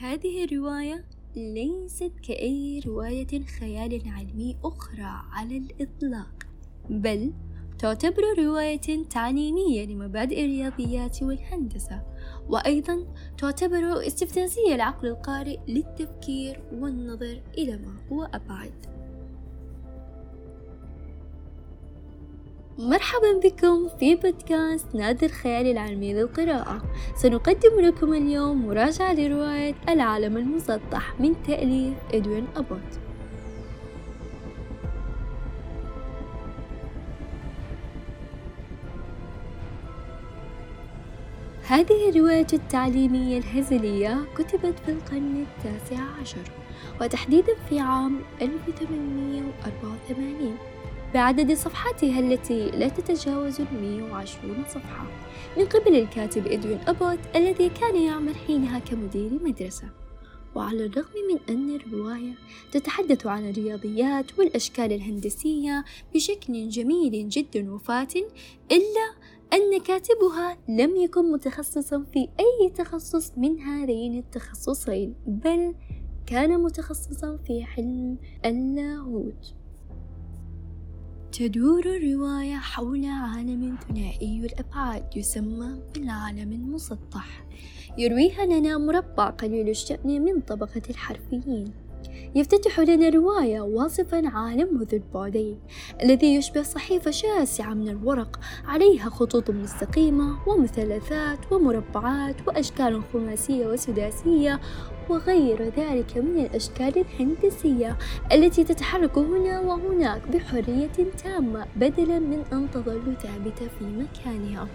هذه الرواية ليست كأي رواية خيال علمي أخرى على الإطلاق بل تعتبر رواية تعليمية لمبادئ الرياضيات والهندسة وأيضا تعتبر استفزازية العقل القارئ للتفكير والنظر إلى ما هو أبعد. مرحبا بكم في بودكاست نادي الخيال العلمي للقراءة سنقدم لكم اليوم مراجعة لرواية العالم المسطح من تأليف إدوين أبوت. هذه الرواية التعليمية الهزلية كتبت في القرن التاسع عشر وتحديدا في عام 1884 بعدد صفحاتها التي لا تتجاوز المية وعشرون صفحة. من قبل الكاتب إدوين أبوت الذي كان يعمل حينها كمدير مدرسة وعلى الرغم من أن الرواية تتحدث عن الرياضيات والأشكال الهندسية بشكل جميل جدا وفاتن إلا أن كاتبها لم يكن متخصصا في أي تخصص من هذين التخصصين بل كان متخصصا في علم اللاهوت. تدور الرواية حول عالم ثنائي الأبعاد يسمى بالعالم المسطح. يرويها لنا مربع قليل الشأن من طبقة الحرفيين. يفتتح لنا الرواية واصفا عالم ذو البعدين الذي يشبه صحيفة شاسعة من الورق عليها خطوط مستقيمة ومثلثات ومربعات وأشكال خماسية وسداسية وغير ذلك من الأشكال الهندسية التي تتحرك هنا وهناك بحرية تامة بدلا من أن تظل ثابتة في مكانها.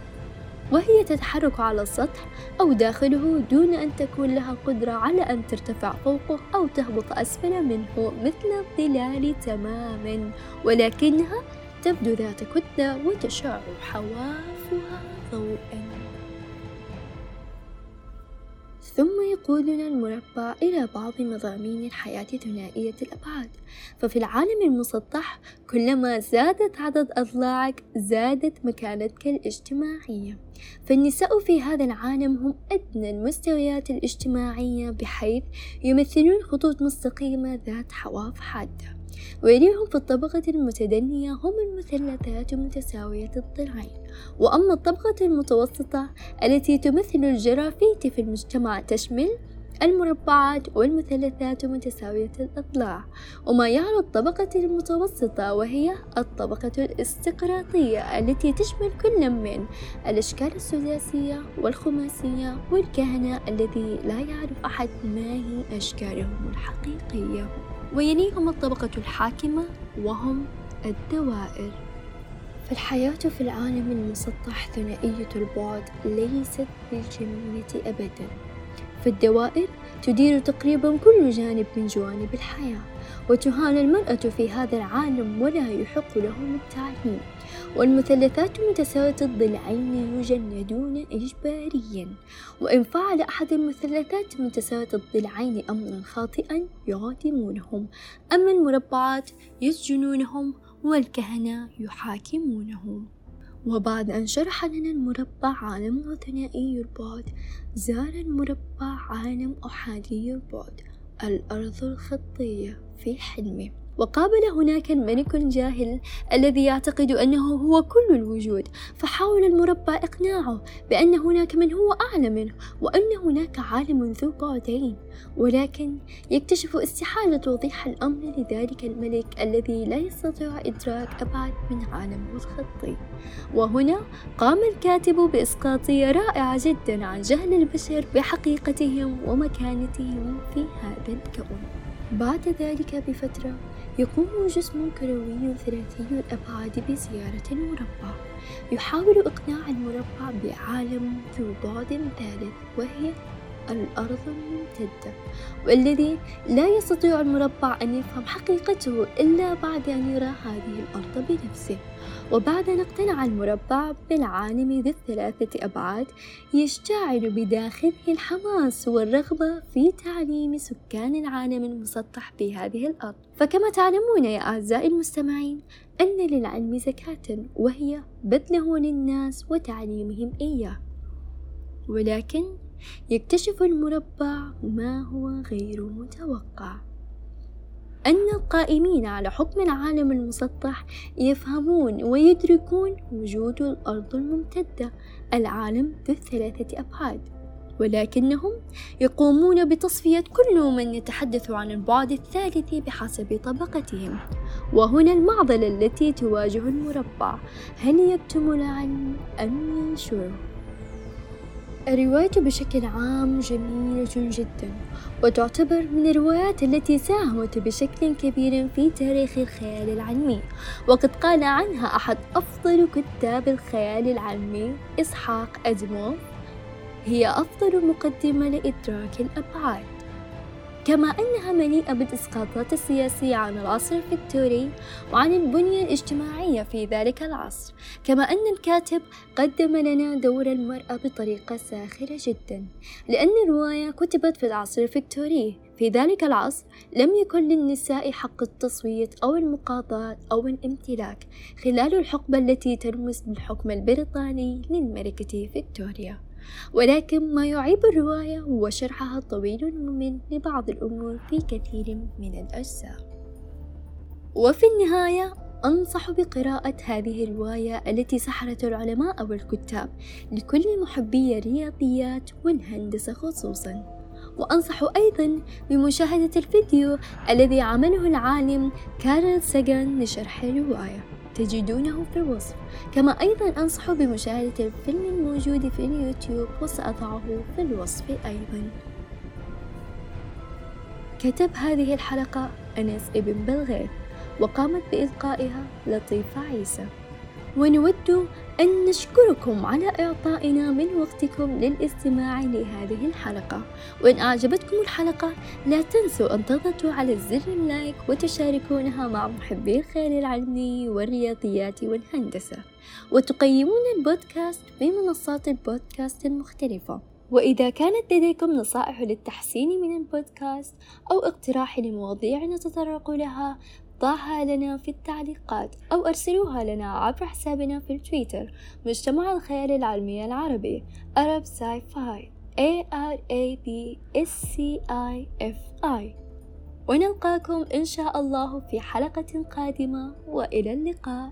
وهي تتحرك على السطح أو داخله دون أن تكون لها قدرة على أن ترتفع فوقه أو تهبط أسفل منه مثل الظلال تماما ولكنها تبدو ذات كتلة وتشع حوافها ضوءا. يقودنا المربع إلى بعض مضامين الحياة ثنائية الأبعاد. ففي العالم المسطح كلما زادت عدد أضلاعك زادت مكانتك الاجتماعية. فالنساء في هذا العالم هم أدنى المستويات الاجتماعية بحيث يمثلون خطوط مستقيمة ذات حواف حادة. ويليهم في الطبقة المتدنية هم المثلثات متساوية الضلعين وأما الطبقة المتوسطة التي تمثل الجرافيت في المجتمع تشمل المربعات والمثلثات متساوية الأضلاع وما يعلو الطبقة المتوسطة وهي الطبقة الاستقراطية التي تشمل كل من الأشكال السداسية والخماسية والكهنة الذي لا يعرف أحد ما هي أشكالهم الحقيقية. ويليهم الطبقة الحاكمة وهم الدوائر. فالحياة في العالم المسطح ثنائية البعد ليست بالجميلة أبدا. فالدوائر تدير تقريبا كل جانب من جوانب الحياة وتهان المرأة في هذا العالم ولا يحق لهم التعليم. والمثلثات متساوية الضلعين يجندون إجباريا. وإن فعل أحد المثلثات متساوية الضلعين أمرا خاطئا يعدمونهم أما المربعات يسجنونهم والكهنة يحاكمونهم. وبعد أن شرح لنا المربع عالم ثنائي البعد زار المربع عالم أحادي البعد الأرض الخطية في حلمه. وقابل هناك الملك الجاهل الذي يعتقد أنه هو كل الوجود فحاول المربع إقناعه بأن هناك من هو أعلى منه وأن هناك عالم ذو بعدين. ولكن يكتشف استحالة توضيح الأمر لذلك الملك الذي لا يستطيع إدراك أبعد من عالمه الخطي وهنا قام الكاتب بإسقاطية رائعة جدا عن جهل البشر بحقيقتهم ومكانتهم في هذا الكون. بعد ذلك بفترة يقوم جسم كروي ثلاثي الأبعاد بزيارة المربع يحاول إقناع المربع بعالم ذو بعد ثالث وهي الأرض الممتدة والذي لا يستطيع المربع أن يفهم حقيقته إلا بعد أن يرى هذه الأرض بنفسه. وبعد أن اقتنع المربع بالعالم ذي الثلاثة أبعاد يشتعل بداخله الحماس والرغبة في تعليم سكان العالم المسطح بهذه الأرض. فكما تعلمون يا أعزائي المستمعين أن للعلم زكاة وهي بذله للناس وتعليمهم إياه. ولكن يكتشف المربع ما هو غير متوقع. أن القائمين على حكم العالم المسطح يفهمون ويدركون وجود الأرض الممتدة العالم ذو الثلاثة أبعاد. ولكنهم يقومون بتصفية كل من يتحدث عن البعد الثالث بحسب طبقتهم. وهنا المعضلة التي تواجه المربع هل يكتم العلم أم ينشره؟ الرواية بشكل عام جميلة جدا وتعتبر من الروايات التي ساهمت بشكل كبير في تاريخ الخيال العلمي. وقد قال عنها أحد أفضل كتاب الخيال العلمي إسحاق أدموف هي أفضل مقدمة لإدراك الأبعاد. كما أنها مليئة بالإسقاطات السياسية عن العصر الفكتوري وعن البنية الاجتماعية في ذلك العصر كما أن الكاتب قدم لنا دور المرأة بطريقة ساخرة جدا لأن الرواية كتبت في العصر الفكتوري في ذلك العصر لم يكن للنساء حق التصويت أو المقاضاة أو الامتلاك خلال الحقبة التي ترمز بالحكم البريطاني للملكة فيكتوريا. ولكن ما يعيب الرواية هو شرحها الطويل الممل لبعض الأمور في كثير من الأجزاء. وفي النهاية أنصح بقراءة هذه الرواية التي سحرت العلماء والكتاب لكل محبي الرياضيات والهندسة خصوصا. وأنصح أيضا بمشاهدة الفيديو الذي عمله العالم كارل ساجان لشرح الرواية. تجدونه في الوصف. كما أيضا أنصح بمشاهدة الفيلم الموجود في اليوتيوب وسأضعه في الوصف أيضا. كتب هذه الحلقة أنس ابن بلغيث وقامت بإلقائها لطيفة عيسى. ونود أن نشكركم على إعطائنا من وقتكم للاستماع لهذه الحلقة. وإن أعجبتكم الحلقة لا تنسوا أن تضغطوا على زر ال like وتشاركونها مع محبي الخيال العلمي والرياضيات والهندسة. وتقيمون البودكاست في منصات البودكاست المختلفة. وإذا كانت لديكم نصائح للتحسين من البودكاست أو اقتراح لمواضيع نتطرق لها ضعها لنا في التعليقات أو أرسلوها لنا عبر حسابنا في التويتر مجتمع الخيال العلمي العربي Arab Sci-Fi A R A B S C I F I. ونلقاكم إن شاء الله في حلقة قادمة وإلى اللقاء.